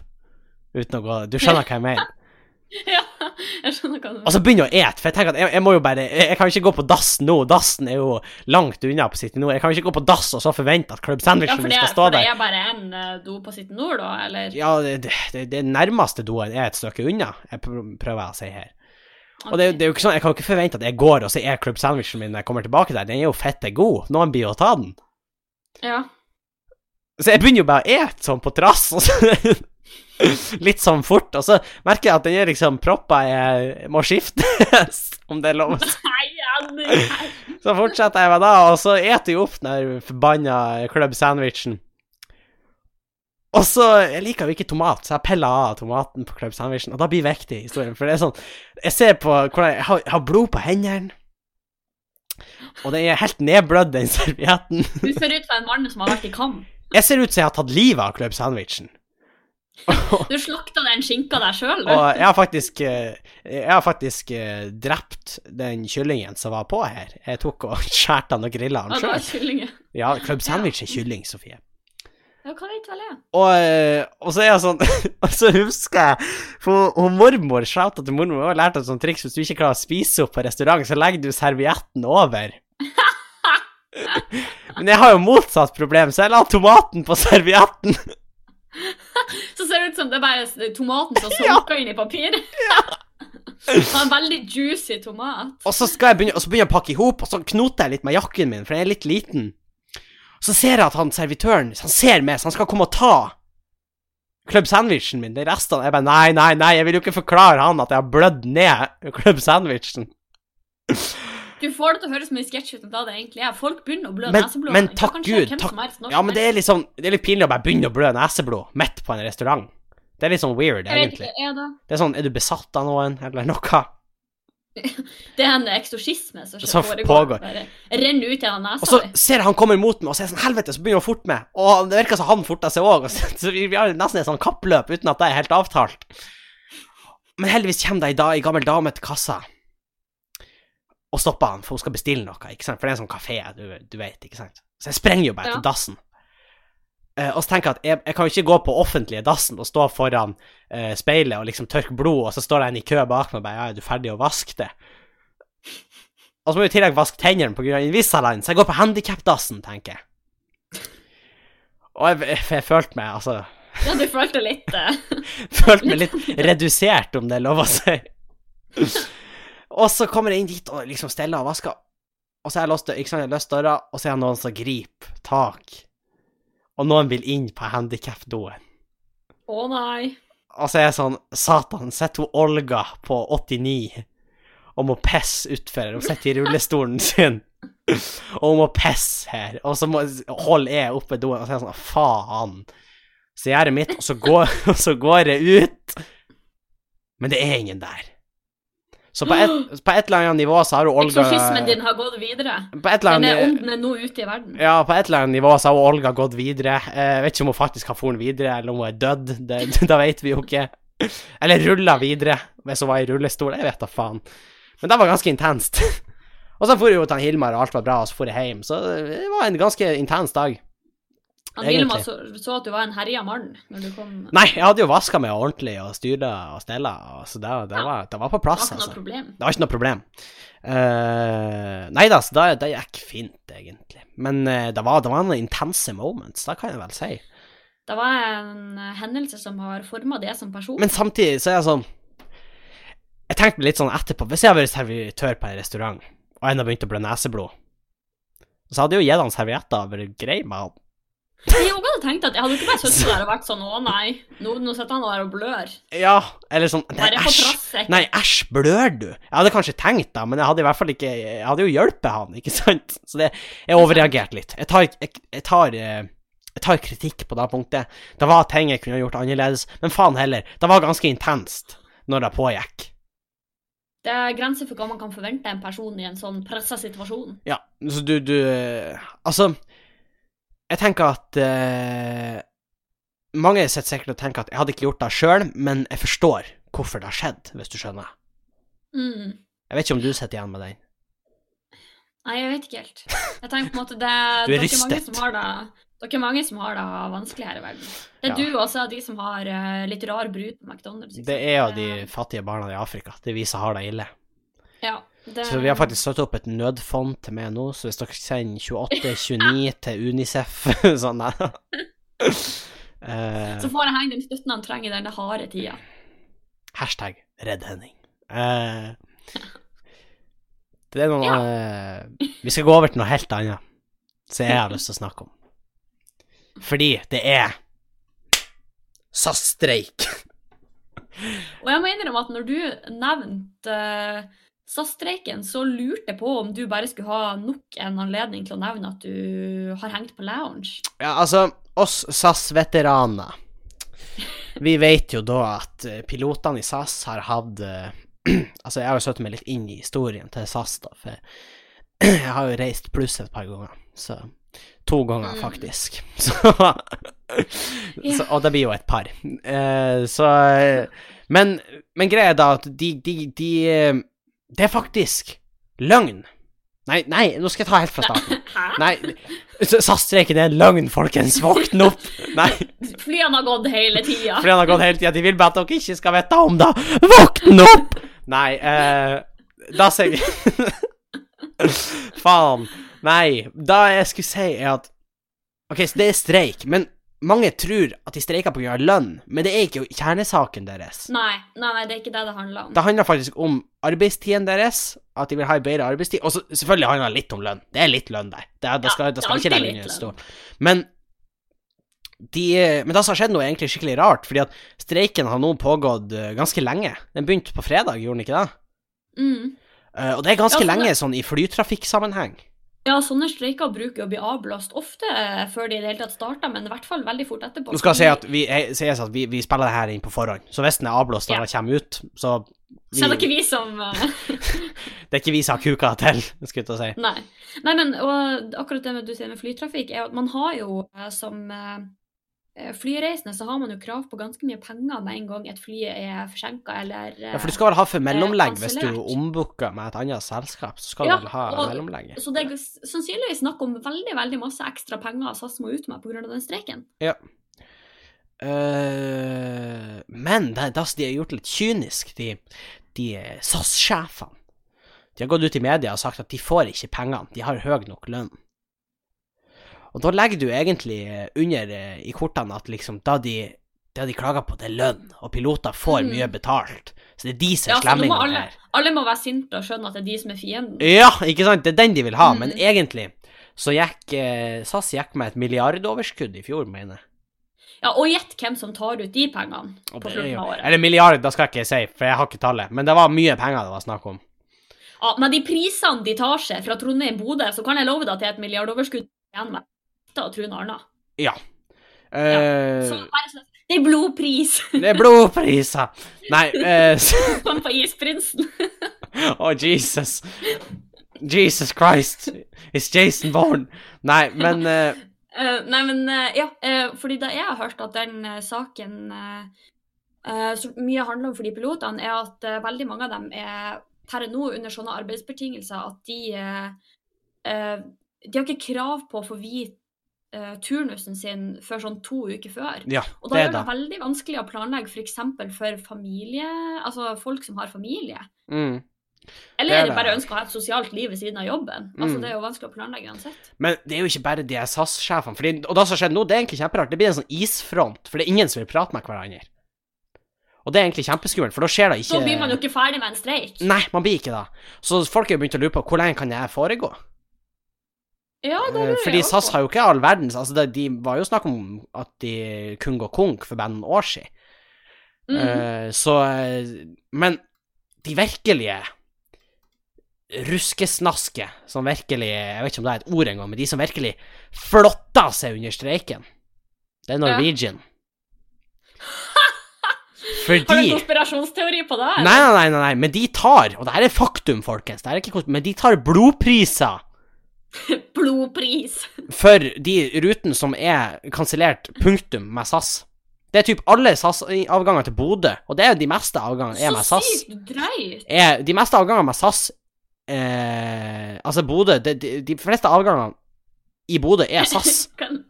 Uten å gå Du skjønner hva jeg mener? ja, jeg skjønner hva du Og så begynner jeg å ete, for jeg tenker at jeg, jeg må jo bare Jeg, kan ikke gå på dass nå. Dassen er jo langt unna på City Nord. Jeg kan ikke gå på dass og så forvente at Club Ja, Sandwichen det, skal stå for det er bare en eh, do på City Nord, da, eller? Ja, det, det, det nærmeste doen er et stykke unna, jeg prøver jeg å si her. Og det, det er jo ikke sånn, Jeg kan jo ikke forvente at jeg går og så er Club Sandwichen min når jeg kommer tilbake der. Den er jo fette god. Noen blir jo å ta den. Ja. Så jeg begynner jo bare å ete sånn på trass, og så litt sånn fort. Og så merker jeg at den er liksom proppa jeg må skiftes, om det er lov. Så fortsetter jeg med det, og så eter jeg opp den forbanna Club Sandwichen. Og så Jeg liker jo ikke tomat, så jeg peller av tomaten på Club Sandwichen, og da blir viktig i historien. For det er sånn Jeg ser på hvordan jeg har, jeg har blod på hendene, og den er helt nedblødd, den servietten. Du ser ut som en mann som har vært i kamp. Jeg ser ut som jeg har tatt livet av Club Sandwichen. Du slakta den skinka der sjøl, du. Og jeg har faktisk eh, Jeg har faktisk eh, drept den kyllingen som var på her. Jeg tok og skjærte den og grilla den Ja, sjøl. kyllinger. Ja, Club Sandwich er kylling, Sofie. Ja, hva vet vel jeg? Og, eh, og så er jeg sånn Og så husker jeg For hun mormor shouta til mormor Hun har lært et sånt triks hvis du ikke klarer å spise opp på restaurant, så legger du servietten over. Men jeg har jo motsatt problem, så jeg la tomaten på servietten. Så ser det ut som det er bare tomaten som Ja. inn i papir. Var en veldig juicy tomat. Og så skal jeg begynne, så begynner jeg å pakke i hop, og så knoter jeg litt med jakken min, for den er litt liten. Så ser jeg at han servitøren Han ser meg, så han skal komme og ta Club Sandwichen min. De restene Jeg bare Nei, nei, nei, jeg vil jo ikke forklare han at jeg har blødd ned Club Sandwichen. Du får det til å høres mye sketsj ut enn det egentlig er. Folk begynner å blø Men, neseblod. men takk Gud. Takk, ja, men det er sånn Det er litt pinlig å bare begynne å blø neseblod midt på en restaurant. Det er litt sånn weird, Jeg vet egentlig. ikke, er det? Det er sånn Er du besatt av noen, eller noe? Det er en ekstorsisme som Som foregår. pågår. Bare renner ut gjennom Og så ser jeg han kommer mot meg, og så er jeg sånn Helvete, så begynner han å forte meg. Og det virker som han forter seg òg. Så vi vi har nesten et sånn kappløp uten at det er helt avtalt. Men heldigvis kommer det ei, da, ei gammel dame til kassa og stopper han, for hun skal bestille noe. ikke sant? For det er en sånn kafé, du, du vet, ikke sant. Så jeg sprenger jo bare Ja. til dassen. Uh, og så tenker jeg at jeg, jeg kan jo ikke gå på offentlige dassen og stå foran uh, speilet og liksom tørke blod, og så står det en i kø bak meg og bare ja, er du ferdig å vaske det? Og så må jeg i tillegg vaske tennene pga. Invisalign, så jeg går på handikapdassen, tenker jeg. Og jeg, jeg, jeg følte meg altså Ja, du følte litt eh, Følte meg litt redusert, om det er lov å si. Og så kommer jeg inn dit og liksom steller og vasker, og så har jeg låst, ikke sant, jeg løst døra, og så er det noen som griper tak. Og noen vil inn på handikapdoen. Å nei. Og så er jeg sånn Satan, sitter hun Olga på 89 og må pisse utfor. Hun sitter i rullestolen sin, og hun må pisse her. Og så må, holder jeg oppe doen, og så er jeg sånn Faen. Så gjør jeg mitt, og så går, og så går jeg ut. Men det er ingen der. Så på et, på et eller annet nivå så har hun Olga Eksorsismen din har gått videre. På et eller Den er annet ånden er nå ute i verden. ja, på et eller annet nivå så har hun Olga gått videre. Eh, Jeg vet ikke om hun faktisk har foren videre, eller om hun er dødd. Det, da vet vi jo ikke. Eller rulla videre, hvis hun var i rullestol. Jeg vet da faen. Men det var ganske intenst. Og så for jo til Hilmar, og alt var bra, og så for jeg hjem. Så det var en ganske intens dag. Han Vilma så, så at du var en herja mann når du kom. Nei, jeg hadde jo vaska meg ordentlig og styra og stella, så det, det, Ja. var, det var på Det var ikke noe altså. problem. Det var ikke noe problem. Uh, nei da, så det, det gikk fint, egentlig. Men uh, det, var, det var noen intense moments, det kan jeg vel si. Det var en hendelse som har forma det som person. Men samtidig så er jeg sånn Jeg tenkte litt sånn etterpå Hvis jeg hadde vært servitør på en restaurant, og en hadde begynt å blø neseblod, så hadde jeg jo gitt han servietter og vært grei med han. Jeg hadde tenkt at jeg hadde ikke bare sittet der og vært sånn å nei, nå, nå sitter han der og blør. Ja, eller sånn Nei, æsj. Nei, æsj, blør du? Jeg hadde kanskje tenkt det, men jeg hadde i hvert fall ikke Jeg hadde jo hjulpet han, ikke sant? Så det Jeg overreagerte litt. Jeg tar, jeg, jeg tar eh, jeg tar kritikk på det punktet. Det var ting jeg kunne gjort annerledes, men faen heller, det var ganske intenst når det pågikk. Det er grenser for hva man kan forvente en person i en sånn pressa situasjon. Ja, så du, du eh, Altså, jeg tenker at eh, Mange sitter sikkert og tenker at jeg hadde ikke gjort det sjøl, men jeg forstår hvorfor det har skjedd, hvis du skjønner. Mm. Jeg vet ikke om du sitter igjen med den. Nei, jeg vet ikke helt. Jeg tenker på en måte det Du er rystet. Dere er mange som har det vanskelig her i verden. Det er Ja. du også, de som har eh, litt rar brud på McDonald's. Det er jo de fattige barna i Afrika. Det er vi som har det ille. Ja, det, Så vi har faktisk satt opp et nødfond til meg nå, så hvis dere sender 2829 til Unicef sånn der. uh, Så får han den støtten han trenger i denne harde tida. Hashtag redd Henning. Uh, det er noe eh, Vi skal gå over til noe helt annet, som jeg har lyst til å snakke om. Fordi det er SAS-streik. Og jeg må innrømme at når du nevnte uh, SAS-streiken, så lurte jeg på om du bare skulle ha nok en anledning til å nevne at du har hengt på lounge. Ja, altså, oss SAS-veteraner Vi vet jo da at eh, pilotene i SAS har hatt eh, Altså, jeg har jo satt meg litt inn i historien til SAS, da, for jeg har jo reist pluss et par ganger. Så To ganger, Mm. faktisk. Så, så Og det blir jo et par. Eh, så Men, men greia er da at de, de, de Det er faktisk løgn. Nei, nei, nå skal jeg ta helt fra starten. Nei, SAS-streiken er en løgn, folkens. Våkn opp! Nei, Flyene har gått hele tida. Flyene har gått hele tida. De vil bare at dere ikke skal vite om det. Våkn opp! Nei, eh, da sier vi Faen. Nei, da jeg skulle si, er at OK, så det er streik, men mange tror at de streiker pga. lønn, men det er ikke kjernesaken deres. Nei, nei, nei, det er ikke det det handler om. Det handler faktisk om arbeidstiden deres, at de vil ha en bedre arbeidstid, og så selvfølgelig handler det litt om lønn. Det er litt lønn der. Det, er, det Ja, skal, det det skal ikke legge under stol. Men de, men det som har skjedd nå, er egentlig skikkelig rart, fordi at streiken har nå pågått eh, ganske lenge. Den begynte på fredag, gjorde den ikke det? Mm. Uh, og det er ganske Ja, lenge sånn i flytrafikksammenheng. Ja, sånne streiker bruker å bli avblåst ofte før de i det hele tatt starter, men i hvert fall veldig fort etterpå. Nå skal jeg si at vi, jeg, sies at vi, vi spiller det her inn på forhånd, så hvis den er avblåst når Ja. den kommer ut, så Så er det ikke vi som eh, Det er ikke vi som har kuka til, skulle jeg til å si. Nei. Nei, men akkurat det med, du sier med flytrafikk, er at man har jo eh, som eh, flyreisende, så har man jo krav på ganske mye penger med en gang et fly er forsinka eller Ja, for du skal vel ha for mellomlegg hvis du ombooker med et annet selskap, så skal Ja, du vel ha og- mellomlegget. Så det er sannsynligvis snakk om veldig veldig masse ekstra penger SAS må ut med pga. den streiken. Eh, men det, det, de har gjort det litt kynisk, de, de SAS-sjefene. De har gått ut i media og sagt at de får ikke pengene, de har høy nok lønn. Og da legger du egentlig eh, under eh, i kortene at liksom da de, det de klager på, det er lønn, og piloter får Mm. mye betalt. Så det er de som Ja, er så slemmingene alle, her. alle må være sinte og skjønne at det er de som er fienden. Ja, ikke sant? Det er den de vil ha, men Mm. egentlig så gikk eh, SAS gikk med et milliardoverskudd i fjor, mener jeg. Ja, Og gjett hvem som tar ut de pengene på slutten av året. eller milliard, da skal jeg ikke si, for jeg har ikke tallet, men det var mye penger det var snakk om. Ja, men de prisene de tar seg fra Trondheim-Bodø, så kan jeg love deg at det er et milliardoverskudd igjen med Og Trune Arna. Ja. Eh, Så bare sånn, det er blodpris! det er blodpriser! Nei, eh, Som på Isprinsen. Å, Jesus. Jesus Christ. Is Jason born? Nei, men eh, uh, nei, men uh, ja, uh, fordi da jeg har hørt at den eh, saken eh, eh, så mye handler om for de pilotene, er at eh, veldig mange av dem er per nå under sånne arbeidsbetingelser at de eh, eh, De har ikke krav på å få vite eh, turnusen sin før sånn to uker før. Ja, Og da det gjør det da. veldig vanskelig å planlegge f.eks. For, for familie, altså folk som har familie. Mm. Eller Det det bare ønsker å ha et sosialt liv ved siden av jobben. Altså Mm. Det er jo vanskelig å planlegge uansett. Men det er jo ikke bare de SAS-sjefene. Og det som har skjedd nå, det er egentlig kjemperart. Det blir en sånn isfront, for det er ingen som vil prate med hverandre. Og det er egentlig kjempeskummelt, for da skjer det ikke Så blir man jo ikke ferdig med en streik. Nei, man blir ikke det. Så folk har jo begynt å lure på hvor lenge kan det foregå? Ja, det det Fordi SAS har jo ikke all verdens Altså, det, de var jo snakk om at de kunne gå konk for bare noen år siden. Mm. Uh, så eh, Men de virkelige ruskesnaske, som virkelig Jeg vet ikke om det er et ord engang, men de som virkelig flotta seg under streiken, det er Norwegian. Har du en konspirasjonsteori på det? Nei, nei, nei, nei, nei, men de tar, og det her er faktum, folkens, det her er ikke men de tar blodpriser Blodpris. for de rutene som er kansellert, punktum, med SAS. Det er typ alle SAS-avganger til Bodø, og det er jo de meste avgangene er med Så sykt drøyt. Er, de meste avgangene med SAS eh, Altså, Bodø de, de, de fleste avgangene i Bodø er SAS. Kan...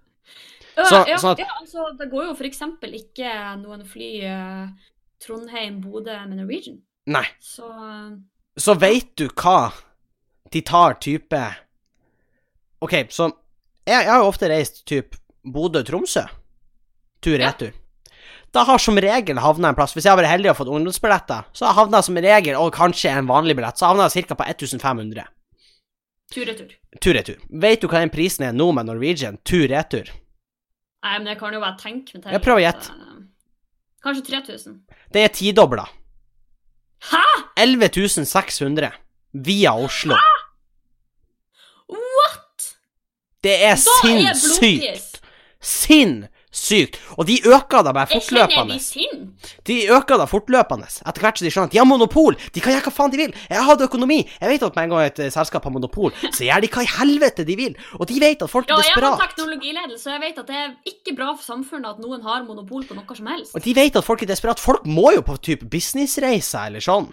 Så- ja, sånn at- ja, altså, det går jo for eksempel ikke noen fly eh, Trondheim-Bodø med Norwegian. Nei. Så eh, Så veit du hva de tar type OK, så jeg, jeg har jo ofte reist typ Bodø-Tromsø. Tur-retur. Da har som regel havna en plass Hvis jeg har vært heldig og fått ungdomsbilletter, så havna som regel, og kanskje en vanlig billett, så havna jeg ca. på 1500. tur-retur. Tur-retur. Vet du hva den prisen er nå med Norwegian? Tur-retur. Nei, men jeg kan jo bare tenke meg til. Jeg prøver å at, eh, Kanskje 3000. Det er tidobla. Hæ?! 11 600 via Oslo. What?! Det er sinnssykt! Sinnssykt! Og de øker da bare fortløpende. De øker da fortløpende etter hvert som de skjønner at de har monopol. De kan gjøre hva faen de vil. Jeg hadde økonomi. Jeg vet at med en gang et eh, selskap har monopol, så gjør de hva i helvete de vil. Og de vet at folk Ja, er jeg har teknologiledelse, og jeg vet at det er ikke bra for samfunnet at noen har monopol på noe som helst. Og de vet at folk er desperat. Folk må jo på type businessreiser eller sånn.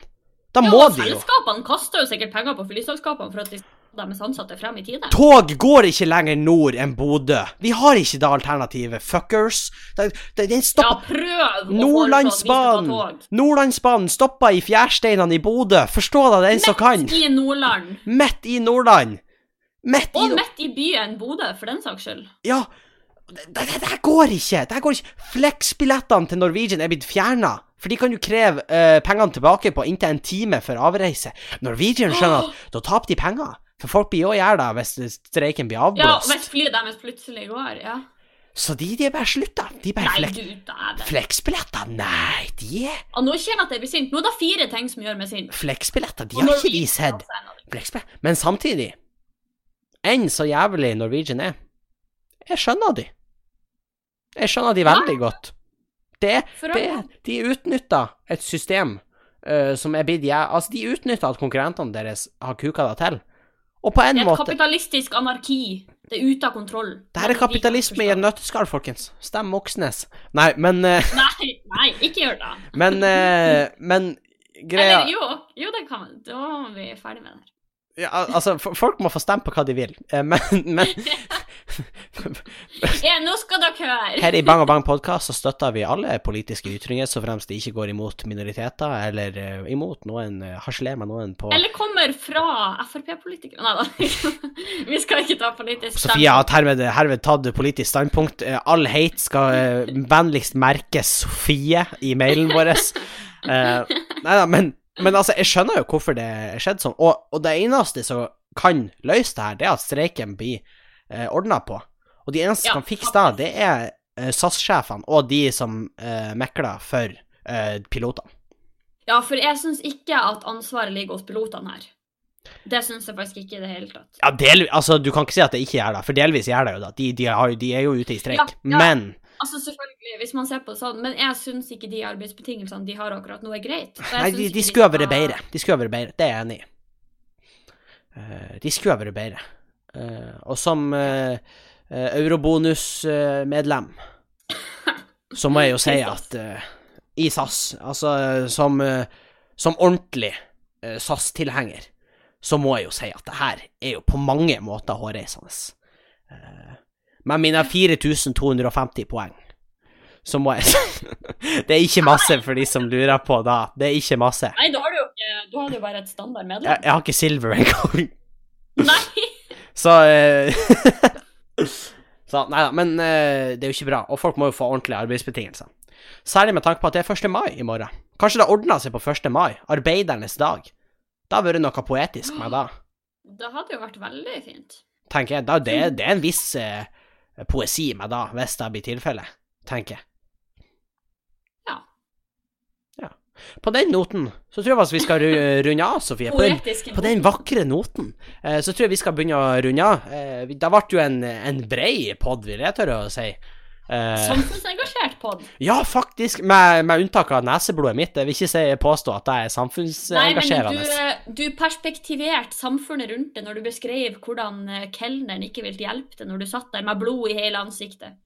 Da Ja, må de jo. selskapene kaster jo sikkert penger på flyselskapene for at de deres ansatte frem i tide. Tog går ikke lenger nord enn Bodø. Vi har ikke det alternativet. Fuckers. Det, det, den Ja, stopper prøv å foreslå at vi skal ta Nordlandsbanen tog. Nordlandsbanen stoppa i fjærsteinene i Bodø. Forstå det, den som kan. Midt i Nordland. Midt i Nordland. Midt i Og Nord- midt i byen Bodø, for den saks skyld. Ja. Det, det, det her går ikke. Det her går ikke. Flex-billettene til Norwegian er blitt fjerna. For de kan jo kreve eh, pengene tilbake på inntil en time for avreise. Norwegian skjønner at da taper de penger. For folk blir jo gjerda det hvis streiken blir Ja, hvis flyet deres plutselig går, ja. Så de, de bare slutta. De bare Nei, flek Fleksbilletter? Nei, de er Og nå kjenner jeg at jeg blir sint. Nå er det fire ting som gjør meg sint. Flex-billetter, de har ikke vi sett. Men samtidig, enn så jævlig Norwegian er, jeg skjønner de. Jeg skjønner de veldig godt. Det, det, de utnytter et system uh, som er blitt jeg... Altså, de utnytter at konkurrentene deres har kuka det til. Og på en Det er et måte kapitalistisk anarki. Det er ute av kontroll. Det her er kapitalisme i et nøtteskall, folkens. Stem Moxnes. Nei, men uh, Nei, nei, ikke gjør det. Men, uh, men greia Eller jo, jo, det kan man. Da er vi ferdig med det her. Ja, Altså, folk må få stemme på hva de vil, eh, men, men Ja, nå skal dere høre. Her i Bang og Bang podkast så støtter vi alle politiske ytringer, så fremst de ikke går imot minoriteter, eller eh, imot noen uh, Harselerer med noen på Eller kommer fra Frp-politikere. Nei da. Vi skal ikke ta politisk Sofie har herved, herved tatt politisk standpunkt. Eh, all hate skal eh, vennligst merke Sofie i mailen vår. Nei da, men, men altså, jeg skjønner jo hvorfor det skjedde sånn. Og, og det eneste som kan løse det her, det er at streiken blir eh, ordna på. Og de eneste Ja, som kan fikse det, det er eh, SAS-sjefene og de som eh, mekler for eh, pilotene. Ja, for jeg syns ikke at ansvaret ligger hos pilotene her. Det syns jeg faktisk ikke i det hele tatt. Ja, del, altså, du kan ikke si at det ikke gjør det, for delvis gjør det jo det. De, de, de er jo ute i streik. Ja, ja. Men Altså, selvfølgelig, hvis man ser på det sånn, men jeg syns ikke de arbeidsbetingelsene de har akkurat nå, er greit. Nei, de, de skulle vært bedre. De skulle vært bedre, det er jeg enig i. Eh, de skulle vært bedre. Eh, og som uh, eurobonusmedlem så må jeg jo si at i SAS, altså som, som ordentlig SAS-tilhenger, så må jeg jo si at det her er jo på mange måter hårreisende. Uh, med mine 4250 poeng, så må jeg Det er ikke masse for de som lurer på da. Det er ikke masse. Nei, da har du jo ikke Du har jo bare et standard Jeg, medlem. jeg har ikke silver engang. Nei! Så uh, Så nei da, men uh, det er jo ikke bra. Og folk må jo få ordentlige arbeidsbetingelser. Særlig med tanke på at det er 1. mai i morgen. Kanskje det ordna seg på 1. mai, arbeidernes dag. Det hadde vært noe poetisk med det, Det hadde jo vært veldig fint. tenker jeg. Da, det, det er en viss eh, poesi i meg da, hvis det blir tilfellet, tenker jeg. Ja. Ja. På den noten så tror jeg faktisk vi skal runde av, Sofie. På den, på den vakre noten eh, så tror jeg vi skal begynne å runde av. Da vi- det ble jo en, en brei pod, vil jeg tørre å si. Eh, Samfunnsengasjert pod. ja, faktisk, med, med unntak av neseblodet mitt. Jeg vil ikke si, påstå at jeg er samfunnsengasjerende. Nei, men du, eh, du perspektiverte samfunnet rundt det når du beskrev hvordan eh, kelneren ikke ville hjelpe deg når du satt der med blod i hele ansiktet.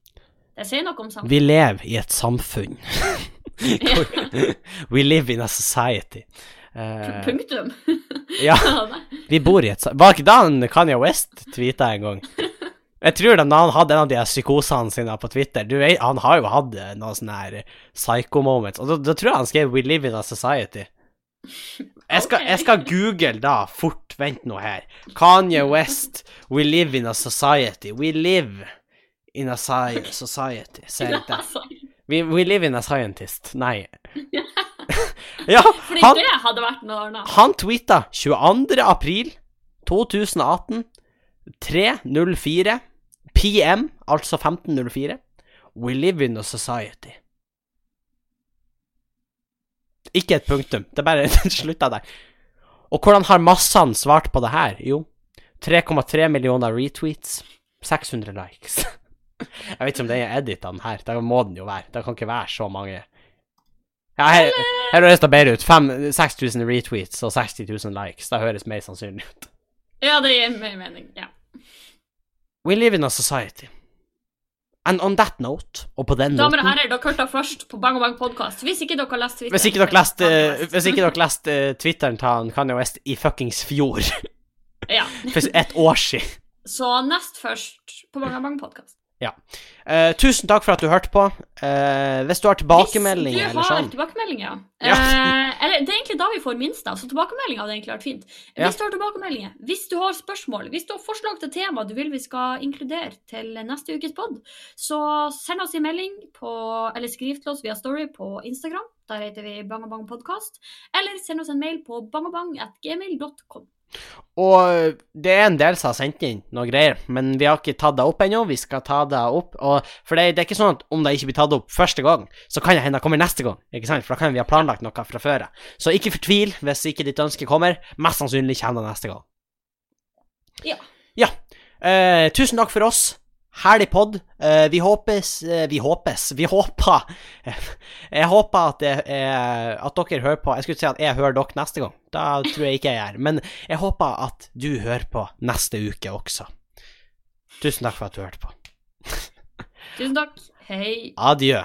Det sier noe om samfunnet. Vi lever i et samfunn. We live in a society. Uh, Punktum. ja, vi bor i et samfunn Var ikke da Kanye West tweeta en gang? Jeg tror da han hadde en av de psykosene sine på Twitter Du vet, Han har jo hatt eh, noen sånne her psycho-moments, og da, da tror jeg han skrev 'We live in a society'. Jeg skal, jeg skal google da, fort, vent nå her. Kanye West, 'We live in a society'. We live in a society. Ser ikke det. We, we live in a scientist. Nei. ja, Fordi han, det hadde vært noe ordna. han tweeta 22. april 2018 3.04 PM, altså 15.04 We live in a society. Ikke et punktum. Det er bare slutta der. Og hvordan har massene svart på det her? Jo, 3,3 millioner retweets, 600 likes. Jeg vet ikke om den er edita, den her. Det må den jo være. Det kan ikke være så mange. Ja, her, her høres det bedre ut. 6000 retweets og 60 000 likes. Det høres mer sannsynlig ut. Ja, det gir mer mening. Ja. We live in a society. And on that note, og på den Damer og herrer, dere hørte det først på Bang Bang podkast. Hvis ikke dere har lest Twitter Hvis ikke dere leste, hvis ikke dere leste eh, Twitteren til han Kanye West i fuckings fjor, Ja. for et år siden Så nest først på Bang Bang podkast. Uh, Tusen takk for at du hørte på. Uh, hvis du har tilbakemeldinger Hvis du har sånn tilbakemeldinger Ja. uh, Eller det er egentlig da vi får minst av, så tilbakemeldinger hadde egentlig vært fint. Ja. Hvis du har tilbakemeldinger, hvis du har spørsmål, hvis du har forslag til tema du vil vi skal inkludere til neste ukes pod, så send oss en melding på, eller skriv til oss via Story på Instagram. Der heter vi Bangabang podkast. Eller send oss en mail på bangabang.gmail.com. Og det er en del som har sendt inn noe greier, men vi har ikke tatt det opp ennå. Vi skal ta det opp. Og for det, det er ikke sånn at om det ikke blir tatt opp første gang, så kan det hende det kommer neste gang. Ikke sant? For da kan vi ha planlagt noe fra før av. Så ikke fortvil hvis ikke ditt ønske kommer. Mest sannsynlig kommer det neste gang. Ja. Ja. Eh, tusen takk for oss. Herlig pod. Eh, vi håpes eh, Vi håpes. Vi håper Jeg håper at, det er, at dere hører på Jeg skulle si at jeg hører dere neste gang. Da tror jeg ikke jeg gjør. Men jeg håper at du hører på neste uke også. Tusen takk for at du hørte på. Tusen takk. Hei. Adjø.